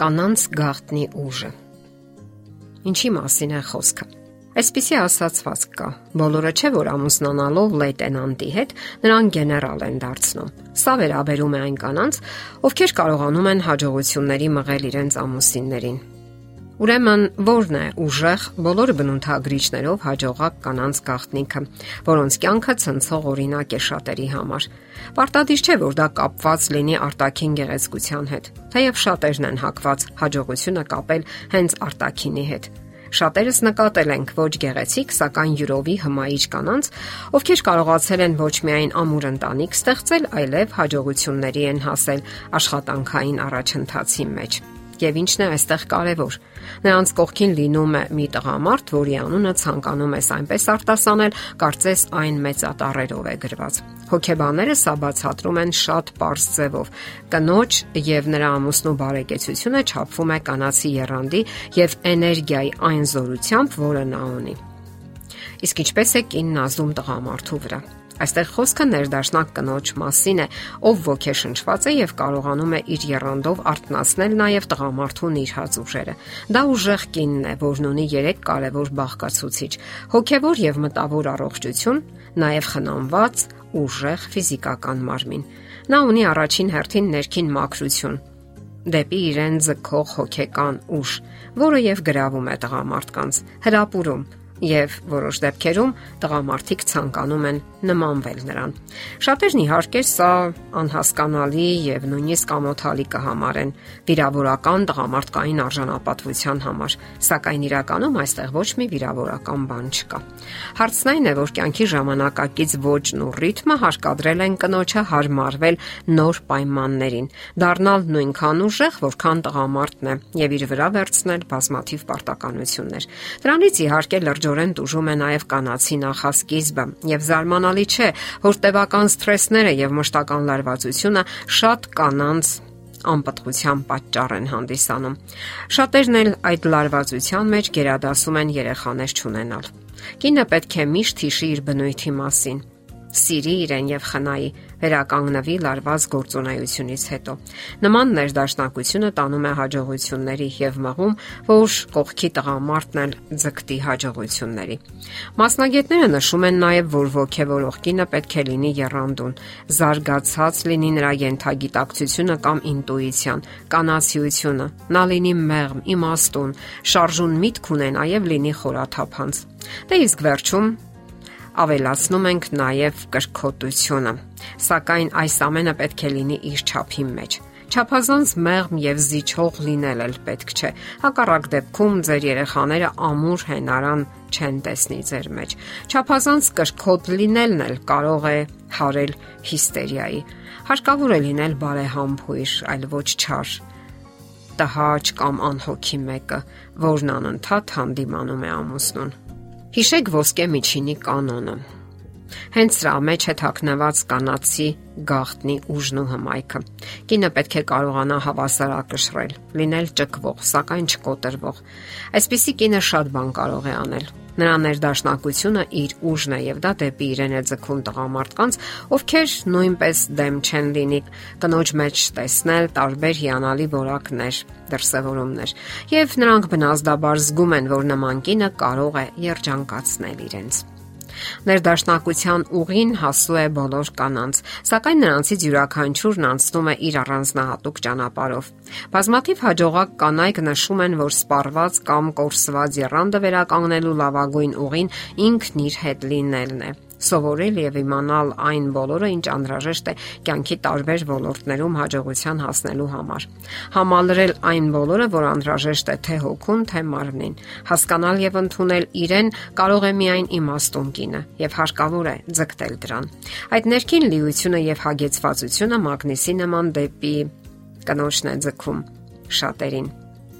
կանանց գաղտնի ուժը։ Ինչի մասին է խոսքը։ Այսպիսի ասացված կա. բոլորը չէ որ ամուսնանալով լեյտենանտի հետ նրան գեներալ են դարձնում։ Սա վերաբերում է այն կանանց, ովքեր կարողանում են հաջողությունների մղել իրենց ամուսիններին։ Ուրեմն ո՞րն է ուժեղ բոլոր բնութագրիչներով հաջողակ կանանց գաղտնիքը, որոնց կյանքը ցնցող օրինակ է շատերի համար։ Պարտադիր չէ, որ դա կապված լինի արտաքին գեղեցկության հետ, թեև շատերն են հակված հաջողությունը կապել հենց արտաքինի հետ։ Շատերս նկատել ենք ոչ գեղեցիկ, սակայն յուրովի հմայիչ կանանց, ովքեր կարողացել են ոչ միայն ամուր ընտանիք ստեղծել, այլև հաջողությունների են հասել աշխատանքային առաջընթացի մեջ եւ ինչն է այստեղ կարևոր։ Նրանց կողքին լինում է մի տղամարդ, որի անունը ցանկանում ես այնպես արտասանել, կարծես այն մեծատառերով է գրված։ Հոգեբանները սա բացատրում են շատ པարզ ձևով։ Կնոջ եւ նրա ամուսնու բարեկեցությունը չափվում է կանացի երանդի եւ էներգիայի այն զորությամբ, որը նա ունի։ Իսկ ինչպես է կինն ազդում տղամարդու վրա։ Այստեղ խոսքը ներդաշնակ կնոջ մասին է, ով ոգեշնչված է եւ կարողանում է իր երանդով արտնասնել նաեւ տղամարդուն իր հազուժերը։ Դա ուժեղ կինն է, որն ունի 3 կարևոր բաղկացուցիչ՝ հոգեվոր եւ մտավոր առողջություն, նաեւ խնամված, ուժեղ ֆիզիկական մարմին։ Նա ունի առաջին հերթին ներքին մաքրություն, դեպի իրեն ձգող հոգեկան ուժ, որը եւ գրավում է տղամարդկանց, հրապուրում, եւ որոշ դեպքերում տղամարդիկ ցանկանում են նմանվել նրան։ Շատերն իհարկե սա անհասկանալի եւ նույնիսկ ամոթալի կհամարեն վիրավորական տղամարդկային արժանապատվության համար, սակայն իրականում այստեղ ոչ մի վիրավորական բան չկա։ Հարցն այն է, որ կյանքի ժամանակակից ոճն ու ռիթմը հարկադրել են կնոջը հարմարվել նոր պայմաններին, դառնալ նույնքան ուժեղ, որքան տղամարդն է եւ իր վրա վերցնել բազմաթիվ պարտականություններ։ Դրանից իհարկե լրջո լրջորեն տուժում է նաև կանացի նախասկիզբը եւ զարմանալի չէ, որ տևական սթրեսները եւ մշտական լարվածությունը շատ կանանց անպտղության պատճառ են հանդիսանում։ Շատերն էլ այդ լարվածության մեջ գերադասում են երեխաներ չունենալ։ Կինը պետք է միշտ հիշի իր բնույթի մասին սիրի իրեն եւ խնայի, վերականգնվի լարված գործունեությունից հետո։ Նման ներդաշնակությունը տանում է հաջողությունների եւ մղում, որ կողքի տղամարդն էլ ձգտի հաջողությունների։ Մասնագետները նշում են նաեւ, որ ողքեվորող կինը պետք է լինի երանդուն, զարգացած լինի նրա յենթագիտակցությունը կամ ինտուիցիան, կանացիությունը, նա լինի մեղմ, իմաստուն, շարժուն միտք ունենա եւ լինի խորաթափանց։ Դե իսկ վերջում ավելացնում ենք նաև կրկոտությունը։ Սակայն այս ամենը պետք է լինի իր չափի մեջ։ Չափազանց մեղմ եւ զիջող լինել էլ պետք չէ։ Հակառակ դեպքում ձեր երեխաները ամուր հենարան չեն տեսնի ձեր մեջ։ Չափազանց կրկոտ լինելն էլ կարող է հարել հիստերիայի։ Հարկավոր է լինել բարեհամբույր, այլ ոչ չար տհաճ կամ անհոգի մեկը, որն անընդհատ հանդիմանում է ամուսնուն։ Հիշեք ոսկե միջինի կանոնը։ Հենց սրա մեջ է թաքնված կանացի գաղտնի ուժն ու հմայքը։ Կինը պետք է կարողանա հավասարակշռել, լինել ճկվող, սակայն չկոտրվող։ Այսպիսի կինը շատ բան կարող է անել։ Նրա ներդաշնակությունը իր ուժն է եւ դա դեպի իրեն է ձգում տղամարդկանց, ովքեր նույնպես դեմ չեն լինի կնոջ մեջ տեսնել տարբեր հիանալի որակներ, դրսևորումներ։ Եվ նրանք բնազդաբար զգում են, որ նման կինը կարող է երջանկացնել իրենց։ Ներդաշնակության ուղին հասու է բոլոր կանանց, սակայն նրանցից յուրաքանչյուրն անցնում է իր առանձնահատուկ ճանապարհով։ Բազմաթիվ հաջողակ կանայք նշում են, որ սպառված կամ կորսված երանդը վերականգնելու լավագույն ուղին ինքն իր հետ լինելն է սովորել եւ իմանալ այն բոլորը, ինչ անհրաժեշտ է կյանքի տարբեր ոլորտներում հաջողության հասնելու համար։ Համալրել այն բոլորը, որ անհրաժեշտ է թե հոգուն, թե մարմնին։ Հասկանալ եւ ընդունել իրեն կարող է միայն իմաստուն կինը եւ հարկավոր է ձգտել դրան։ Այդ ներքին լիությունը եւ հագեցվածությունը մագնիսի նման դեպի կնոջն է ձգում շատերին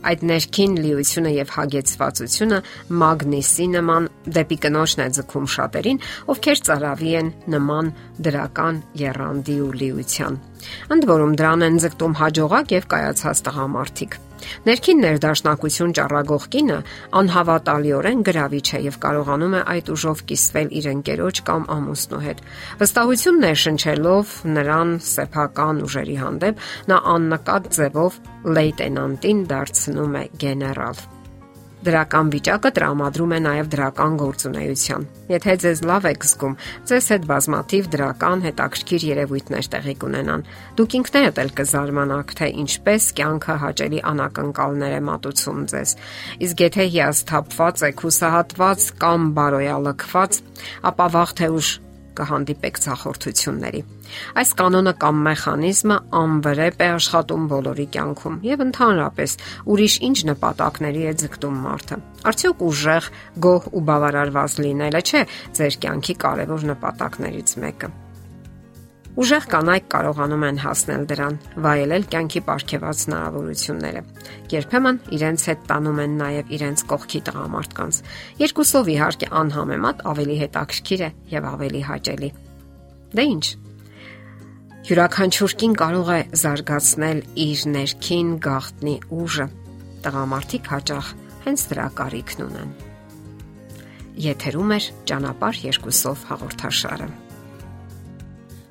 Այդ ներքին լիությունը եւ հագեցվածությունը մագնիսի նման դեպի կնոջն է ձգում շատերին, ովքեր ծարավի են նման դրական երանդի ու լիության։ Ընդ որում դրան են ձգտում հաջողակ եւ կայացած տղամարդիկ։ Ներքին ներդաշնակություն ճառագող կինը անհավատալիորեն գրավիչ է եւ կարողանում է այդ ուժով կիսվել իր ընկերոջ կամ ամուսնու հետ։ Վստահություն ներշնչելով նրան սեփական ուժերի հանդեպ, նա աննկատ ձևով լեյտենանտին դարձնում է գեներալ։ Դրական վիճակը տրամադրում է նաև դրական գործունեության։ Եթե ձեզ լավ եք զգում, ձեզ հետ բազմաթիվ դրական հետաքրքիր երևույթներ տեղի կունենան։ Դուք ինքներդ էլ կզարմանաք, թե ինչպես կյանքը հաճելի անակնկալներ է մատուցում ձեզ։ Իսկ եթե հիասթափված եք, հուսահատված կամ բարոյալքված, ապա վաղ թե ուշ կհանդիպեք ցախորթությունների։ Այս կանոնը կամ մեխանիզմը անվրեպ է աշխատում բոլորի կյանքում եւ ընդհանրապես ուրիշ ինչ նպատակների է ձգտում մարդը։ Արդյոք ուժեղ, գոհ ու բավարարված լինելը չէ ձեր կյանքի կարևոր նպատակներից մեկը։ Ուժեղ կանայք կարողանում են հասնել դրան, վայելել կյանքի ապարքեված հնարավորությունները։ Երբեմն իրենց հետ տանում են նաև իրենց կողքի տղամարդկանց։ Երկուսով իհարկե անհամեմատ ավելի հետաքրքիր է եւ ավելի հաճելի։ Դե ի՞նչ։ Յուրաքանչյուր կին կարող է զարգացնել իր ներքին գաղտնի ուժը։ Տղամարդիկ հաճախ հենց դրա կարիքն ունեն։ Եթերում է ճանապարհ երկուսով հաղորդաշարը։